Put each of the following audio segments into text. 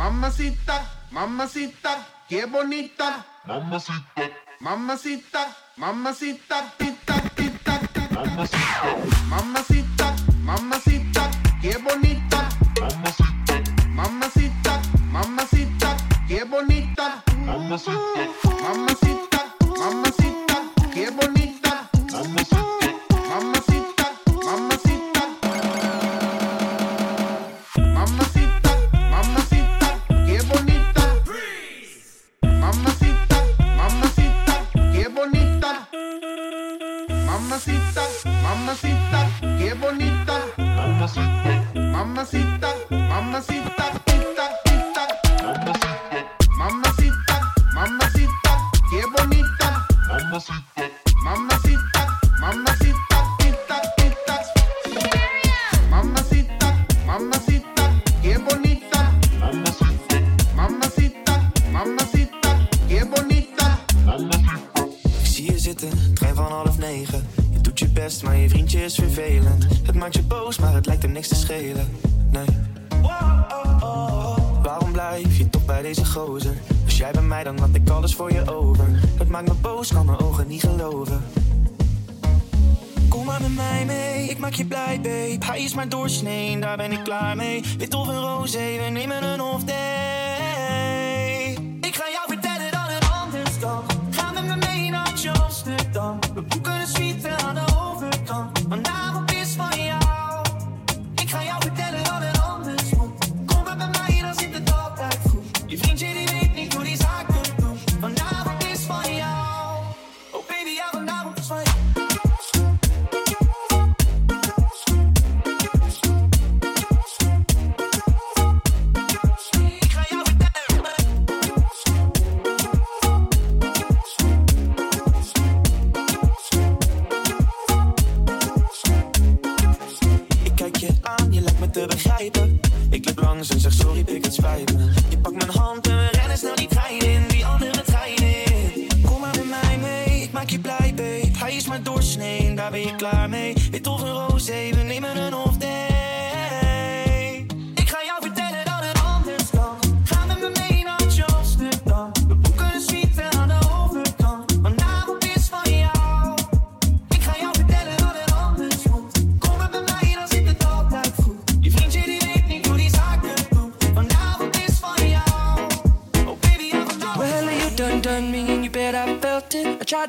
mamacita, mamacita, qué bonita. Mamacita, mamacita, mamacita, tita, tita, mamacita, mamacita, mamacita, qué bonita. Mamacita, mamacita, mamacita, qué bonita. Mamacita.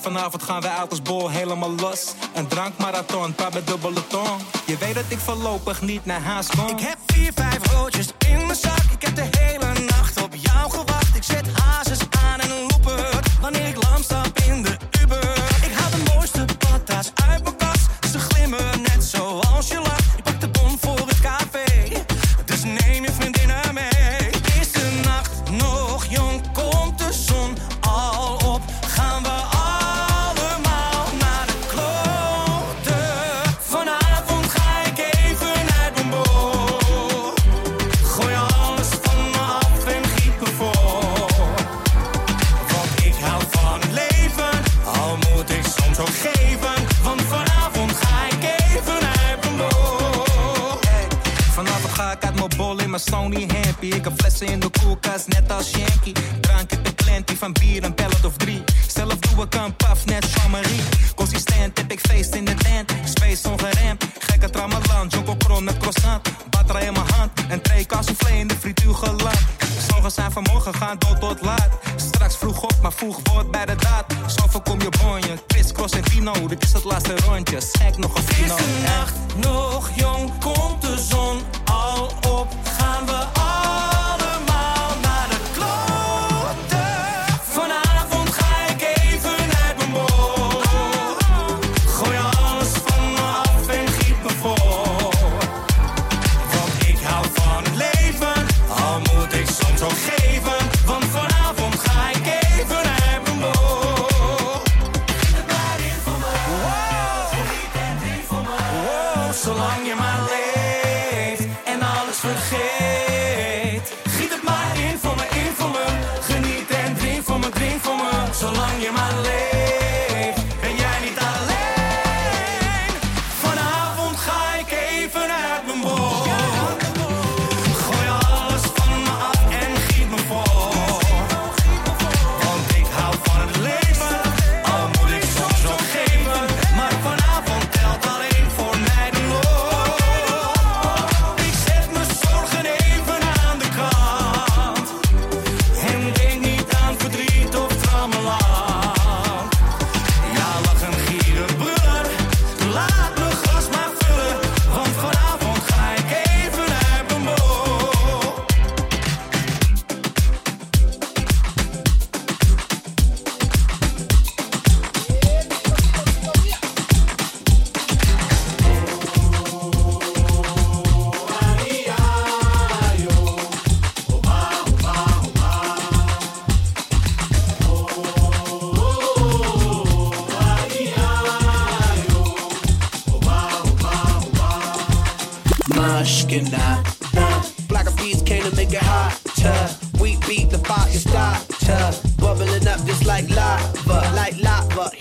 Vanavond gaan wij uit als bol helemaal los. Een drankmarathon, paar met dubbele tong. Je weet dat ik voorlopig niet naar huis kom. Ik heb vier, vijf roodjes in mijn zak.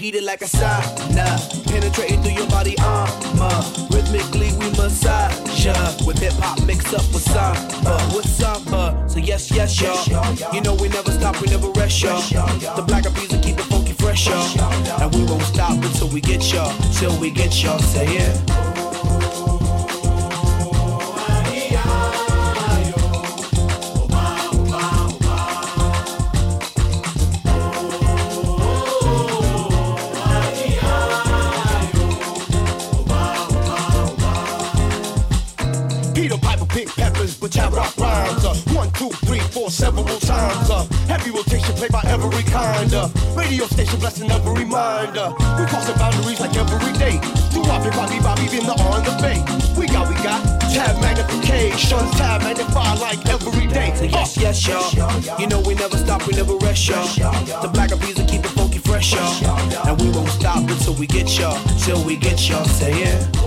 Heated like a sauna. Penetrating through your body armor. Rhythmically we massage ya. With hip hop mixed up with samba. With samba. So yes, yes, y'all. You know we never stop, we never rest, y'all. The black of will keep it funky fresh, y'all. And we won't stop until we get y'all. Till we get y'all. Say yeah. Radio station blessing every reminder. Uh, we crossing boundaries like every day. Do Bobby, Bobby, Bobby, been the on the bay. We got, we got tab magnification, tab magnify like every day. So yes, uh, yes, y'all. You know we never stop, we never rest, y'all. The black of will keep it funky fresh, y'all. And we won't stop until we get y'all. Till we get y'all. Say yeah.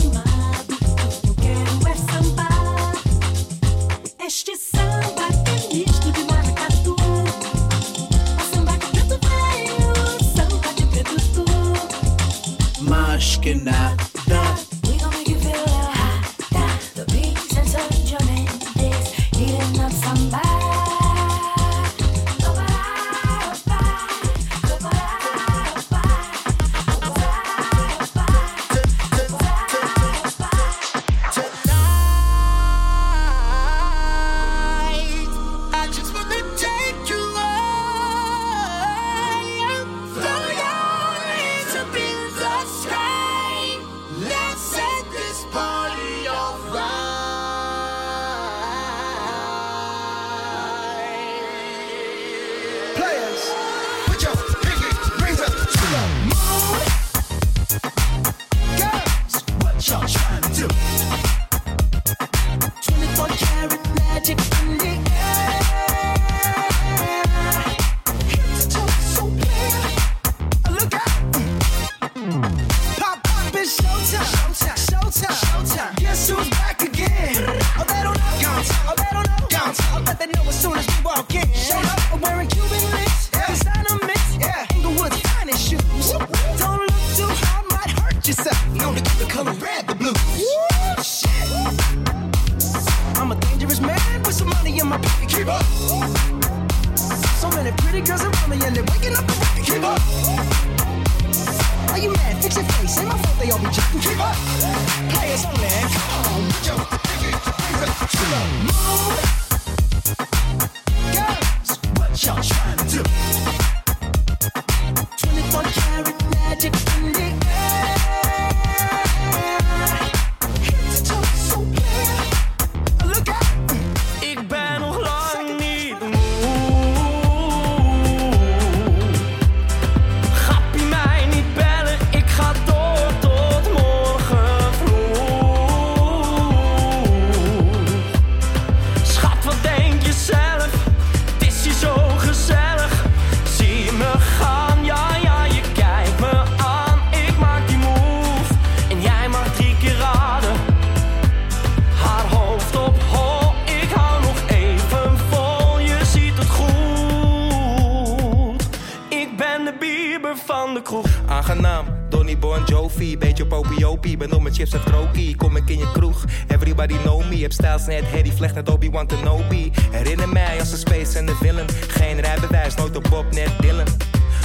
Styles, net Harry Vlecht, net Obi-Wan Kenobi Herinner mij als een space en de villain. Geen rijbewijs, nooit op Bob, net Dylan.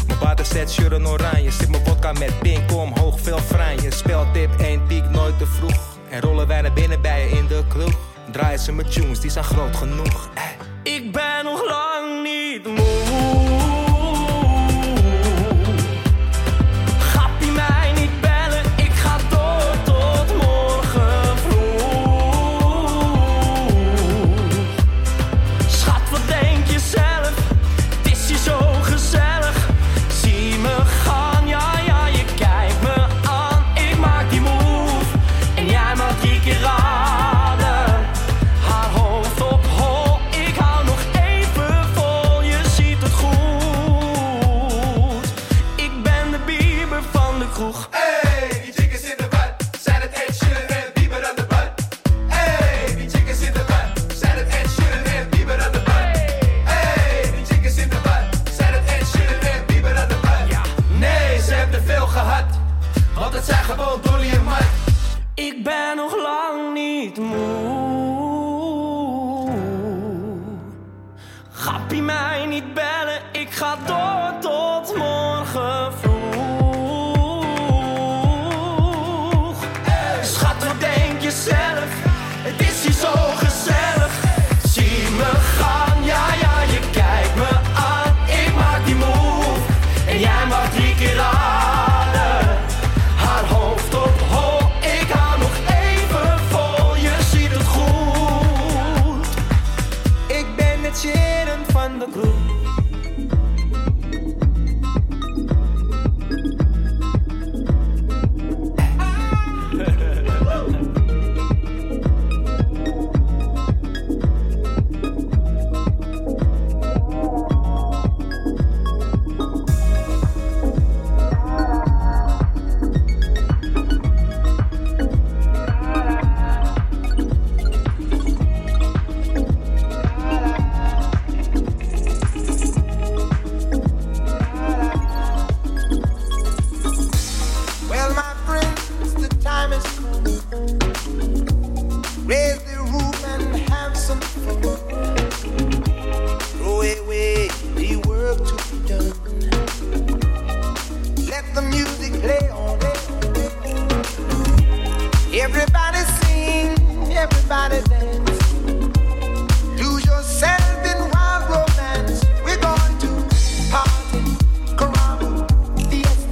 Mijn waterzet, sure en oranje. Zit mijn vodka met pink, omhoog, veel franje. Speltip, één piek, nooit te vroeg. En rollen wij naar binnen bij je in de kroeg. Draaien ze met tunes, die zijn groot genoeg. Ik ben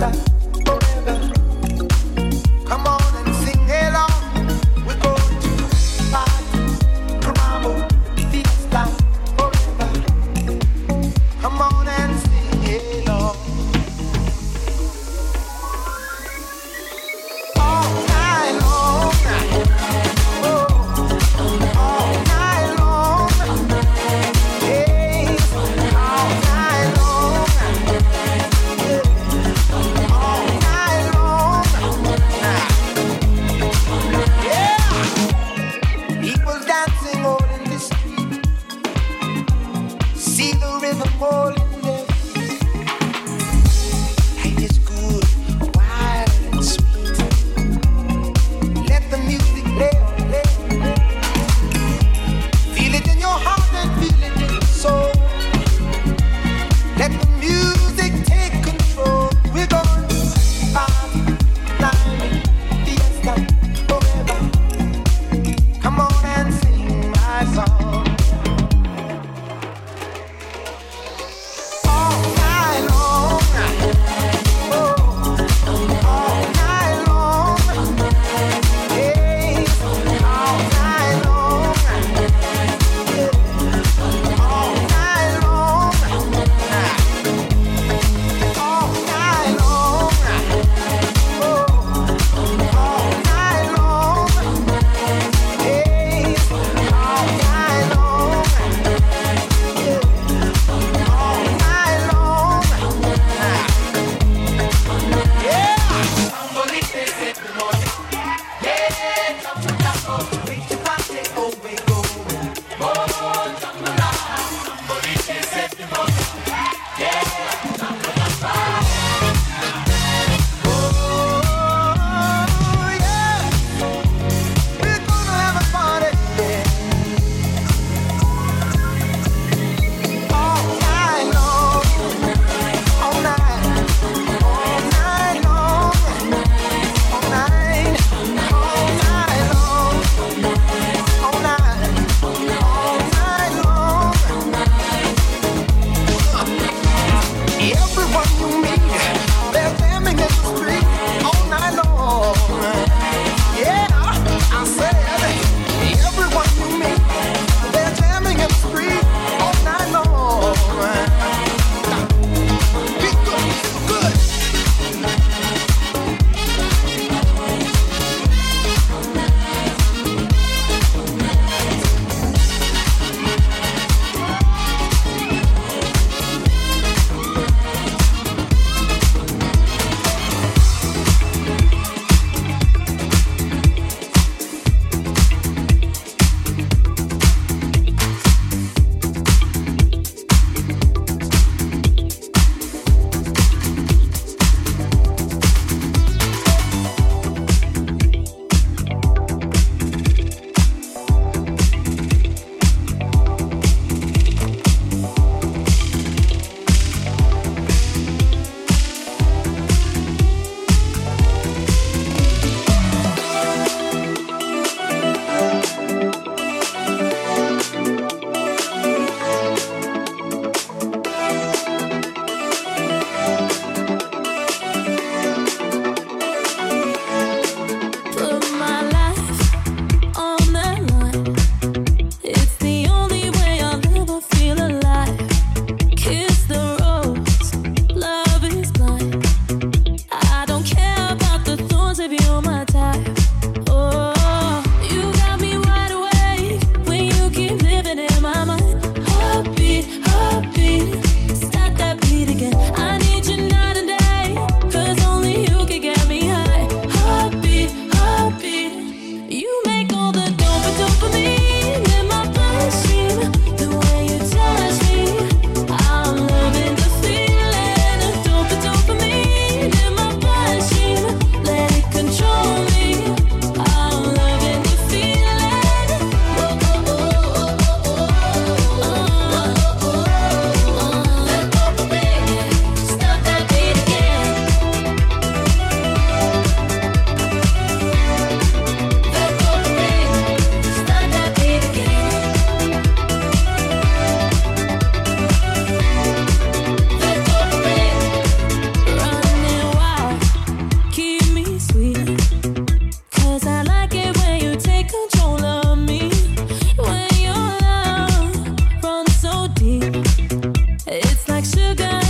Yeah. like sugar.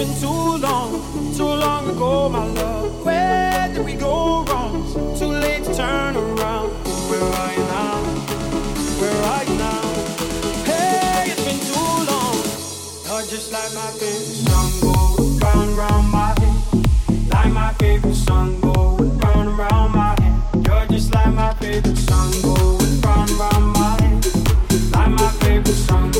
been too long, too long ago, my love. Where did we go wrong? Too late to turn around. Where are you now? Where are you now? Hey, it's been too long. You're just like my favorite song go round round my head. Like my favorite song go round round my head. You're just like my favorite song go round round my head. Like my favorite song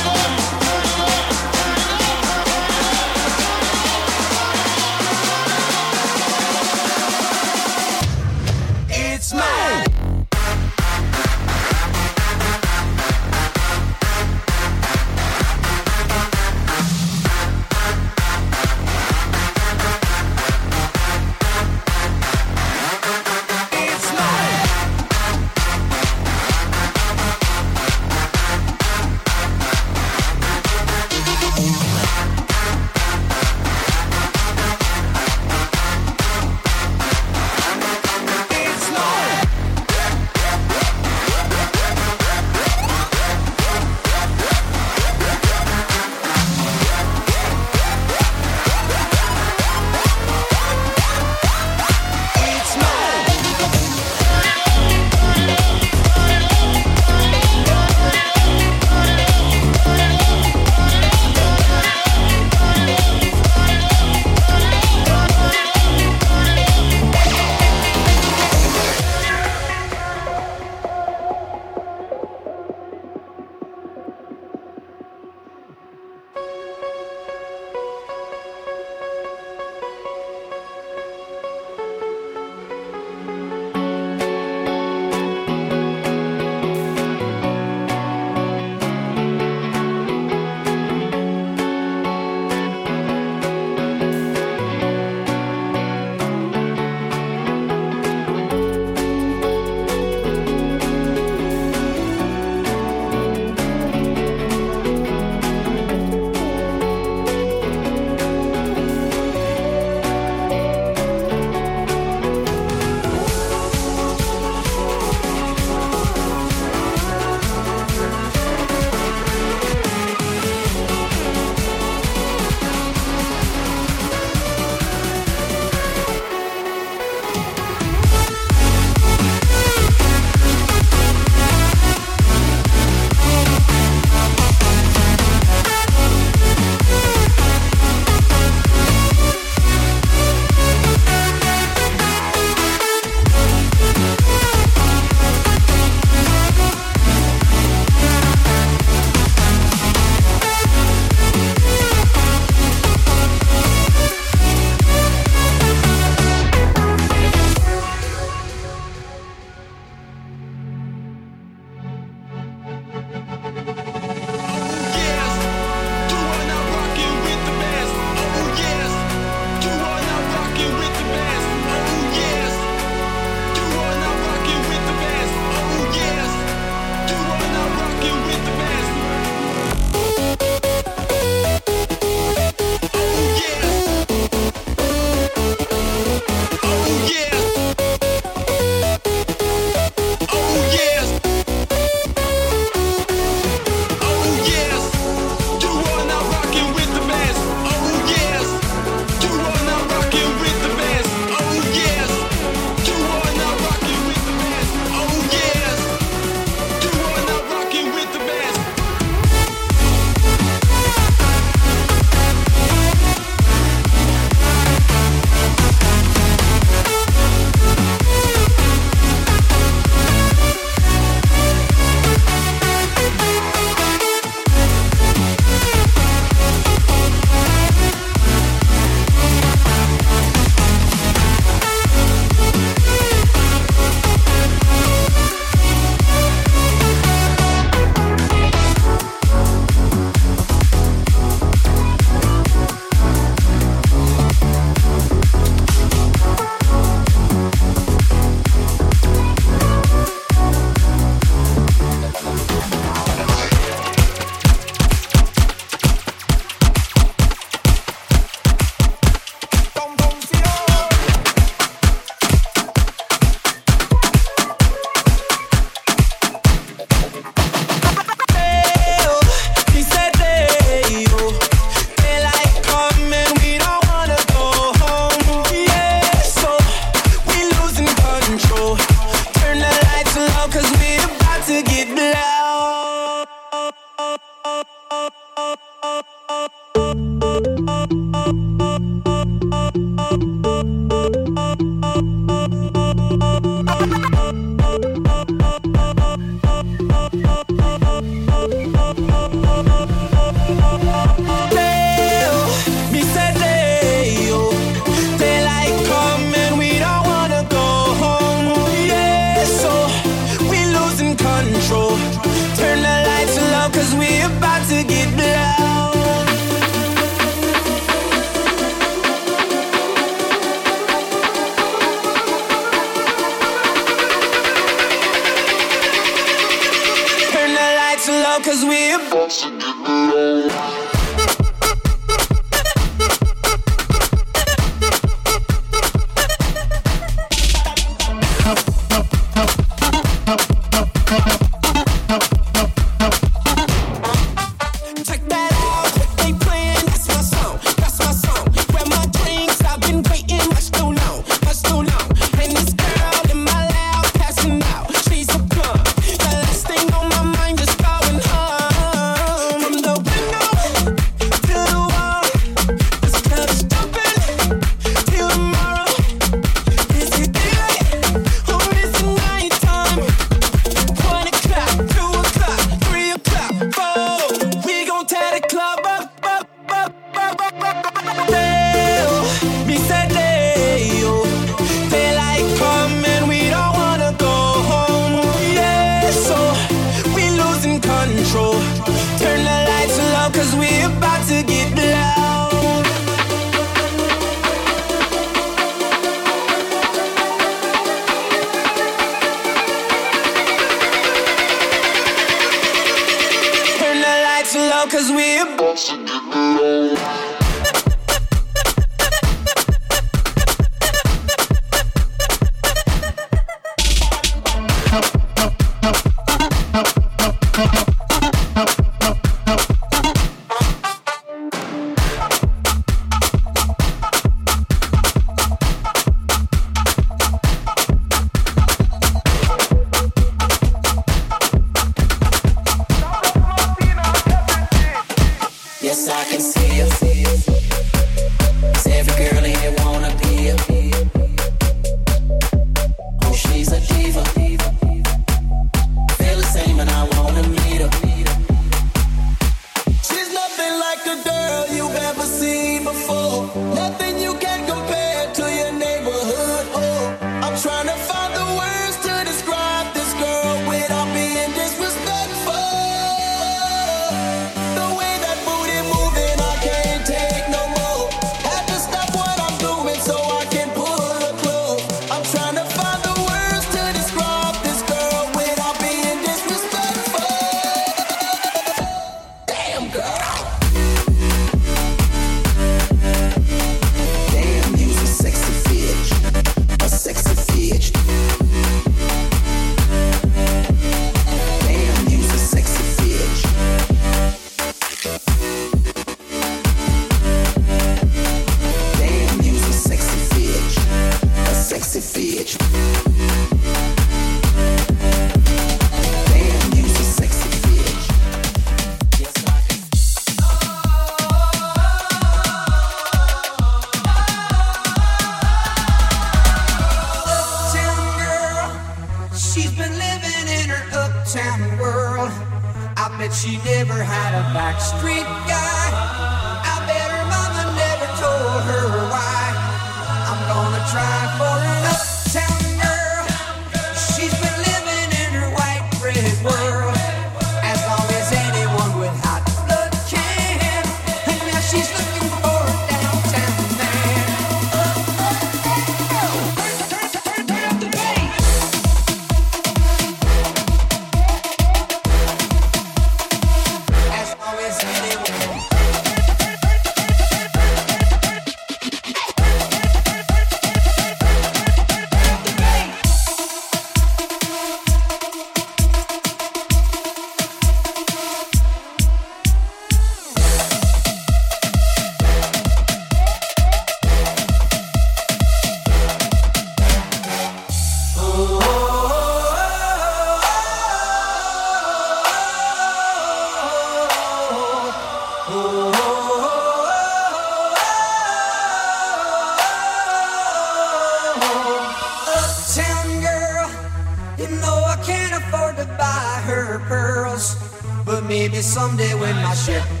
ship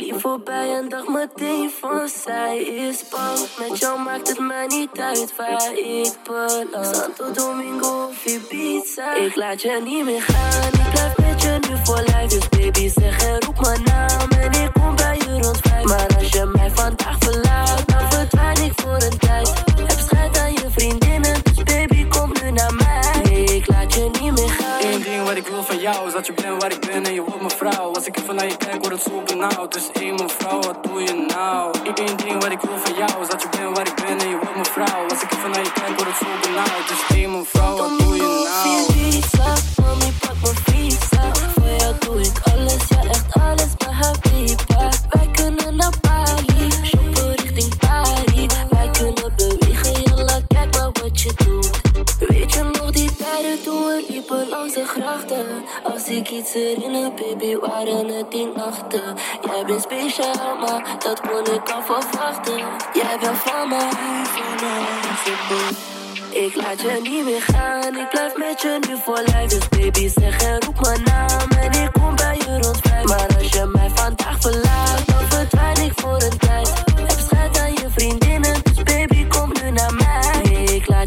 Lief voorbij en dacht meteen van zij is bang. Met jou maakt het mij niet uit waar ik beland. Santo Domingo of Ibiza. Ik laat je niet meer gaan. Ik blijf met je nu voor lijf. Dus baby zeg en roep mijn naam. En ik kom bij je rond vijf. Maar als je mij vandaag verlaat, dan verdwijn ik voor een tijd. Heb schijt aan je vriendinnen. Dus baby kom nu naar mij. Ik laat je niet meer gaan. Eén ding wat ik wil van jou is dat je bent waar ik ben en je benauwd. Dus één mevrouw, wat doe je nou? Herinner baby waren het die nachten Jij bent speciaal maar dat kon ik al verwachten Jij bent van mij, van mij, ik laat je niet meer gaan, ik blijf met je nu voor lijf. Dus baby zeg en roep mijn naam en ik kom bij je rond. Maar als je mij vandaag verlaat, dan verdwijn ik voor een tijd.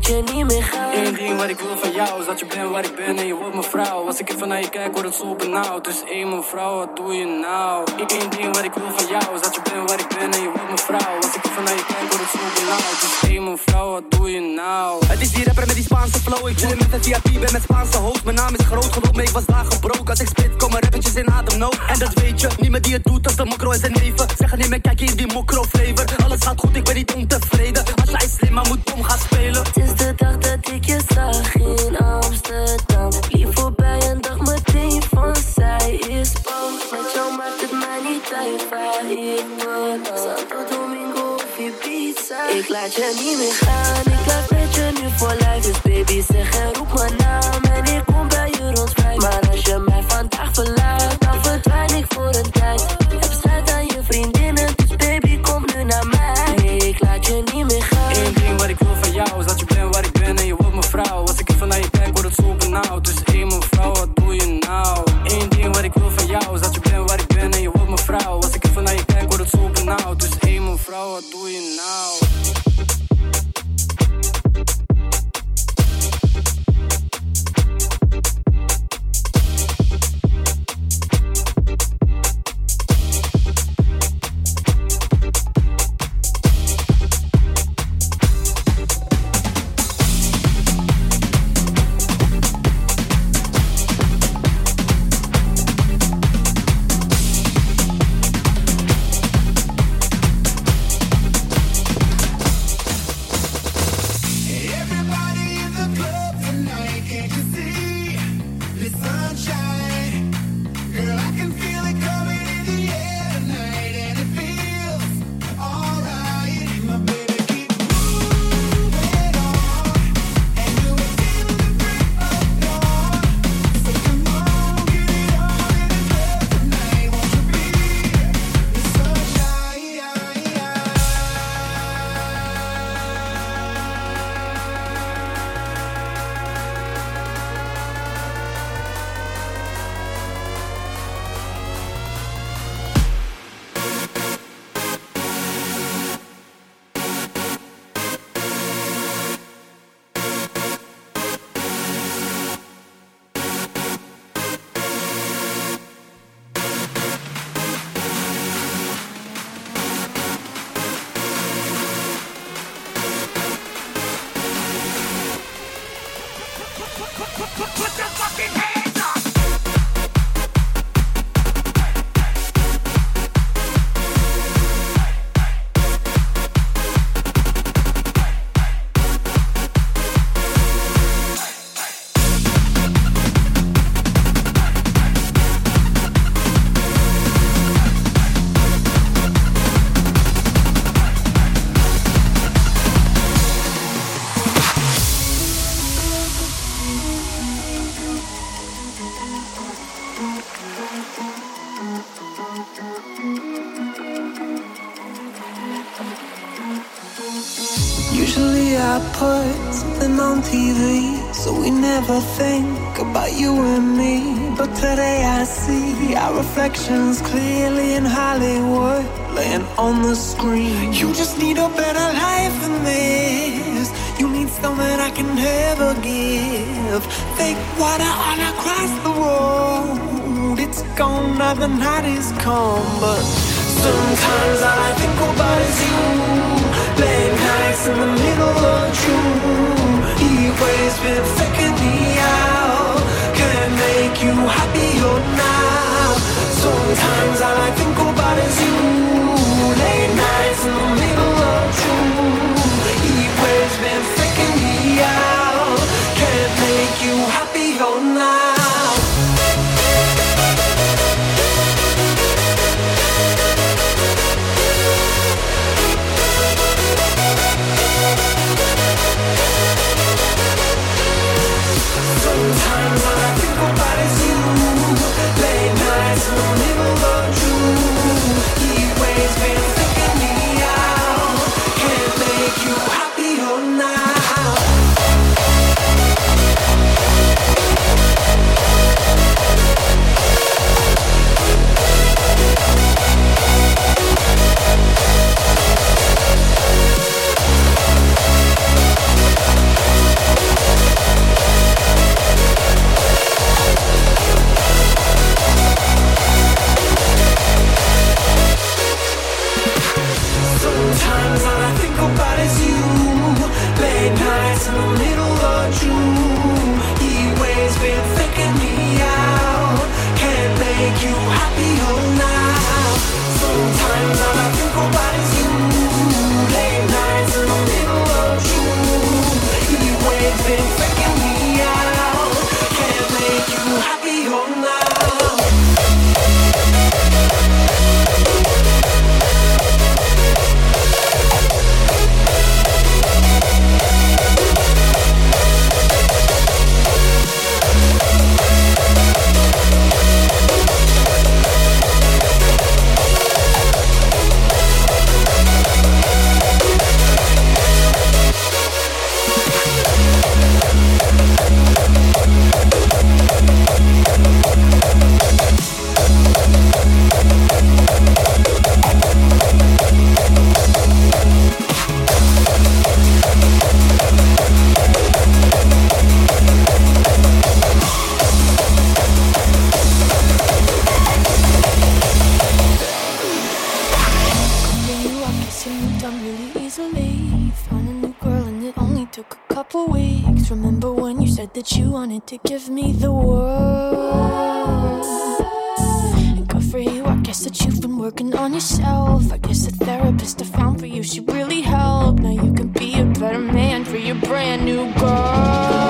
Ik laat je niet meer gaan. Eén ding wat ik wil van jou is dat je bent waar ik ben en je wordt mijn vrouw. Als ik even naar je kijk, word het zo benauwd. Dus één mevrouw, wat doe je nou? Eén ding wat ik wil van jou is dat je bent waar ik ben en je wordt mijn vrouw. Als ik even naar je kijk, word het zo benauwd. Dus één mevrouw, wat doe je nou? Het is die rapper met die Spaanse flow. Ik chill met een VIP, ben met Spaanse hoofd. Mijn naam is groot, geloof me, ik was daar gebroken. Als ik spit, komen rappertjes in ademnood. En dat weet je, niemand die het doet als de mokro is een neven. Zeggen niet meer, kijk hier die mokro flavor. Alles gaat goed, ik ben niet ontevreden. Als jij slim, maar moet dom gaan spelen. Het is de dag dat ik je zag in Amsterdam. Lief voorbij en dacht meteen van zij is bang. Met jou maakt het mij niet uit waar ik beland. Santo Domingo of Ibiza. Ik laat je niet meer gaan, ik blijf met je nu voor lijf. Dus baby zeg en roep mijn naam en ik kom bij je rond I put something on TV, so we never think about you and me. But today I see our reflections clearly in Hollywood, laying on the screen. You just need a better life than this. You need something I can never give. Fake water all across the road. It's gone now, the night is come, but sometimes all I think about is you. Late nights in the middle of June. He always been faking me out. Can't make you happier now. Sometimes all I think about is you. Late nights in the middle of June. He always been wanted to give me the world? And good for you, I guess that you've been working on yourself. I guess the therapist I found for you, she really helped. Now you can be a better man for your brand new girl.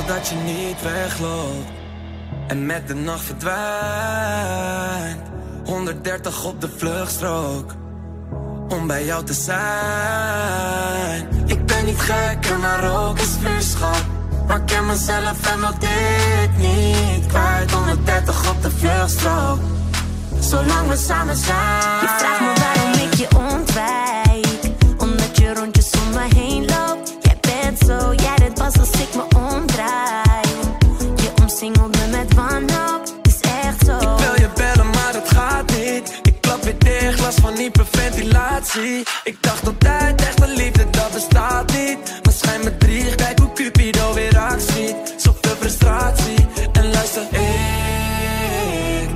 Ik wil dat je niet wegloopt en met de nacht verdwijnt. 130 op de vluchtstrook om bij jou te zijn. Ik ben niet gek en maar ook is vuurschap. Maar ken mezelf en wil dit niet kwijt. 130 op de vluchtstrook, zolang we samen zijn. Je vraagt me waarom ik je ontwijk. Dicht, last van hyperventilatie. Ik dacht altijd, echte liefde, dat bestaat niet. Maar schijn me drie, kijk hoe Cupido weer actie. Zoveel frustratie. En luister, ik,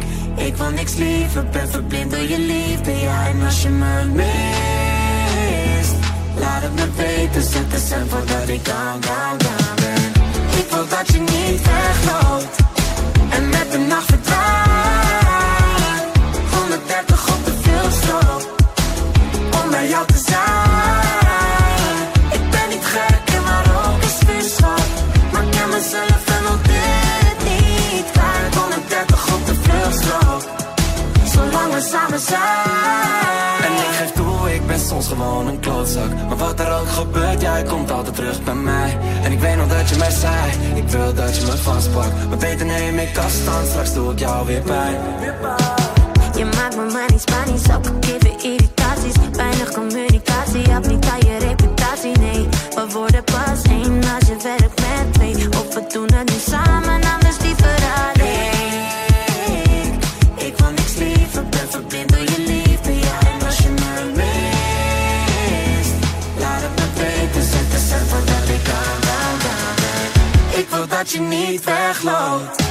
ik wil niks liever. Ben verblind door je liefde, ja. En als je me mist, laat het me weten. Zet de cent voordat ik down, down, down ben. Ik wil dat je niet wegloopt en met de nacht En ik geef toe, ik ben soms gewoon een klootzak. Maar wat er ook gebeurt, jij komt altijd terug bij mij. En ik weet nog dat je mij zei, ik wil dat je me vastpakt. Maar beter neem ik afstand, straks doe ik jou weer pijn. Je maakt me maar niet Spanisch, ook gegeven irritaties. Weinig communicatie, had niet aan je reputatie, nee. We worden dat je niet wegloopt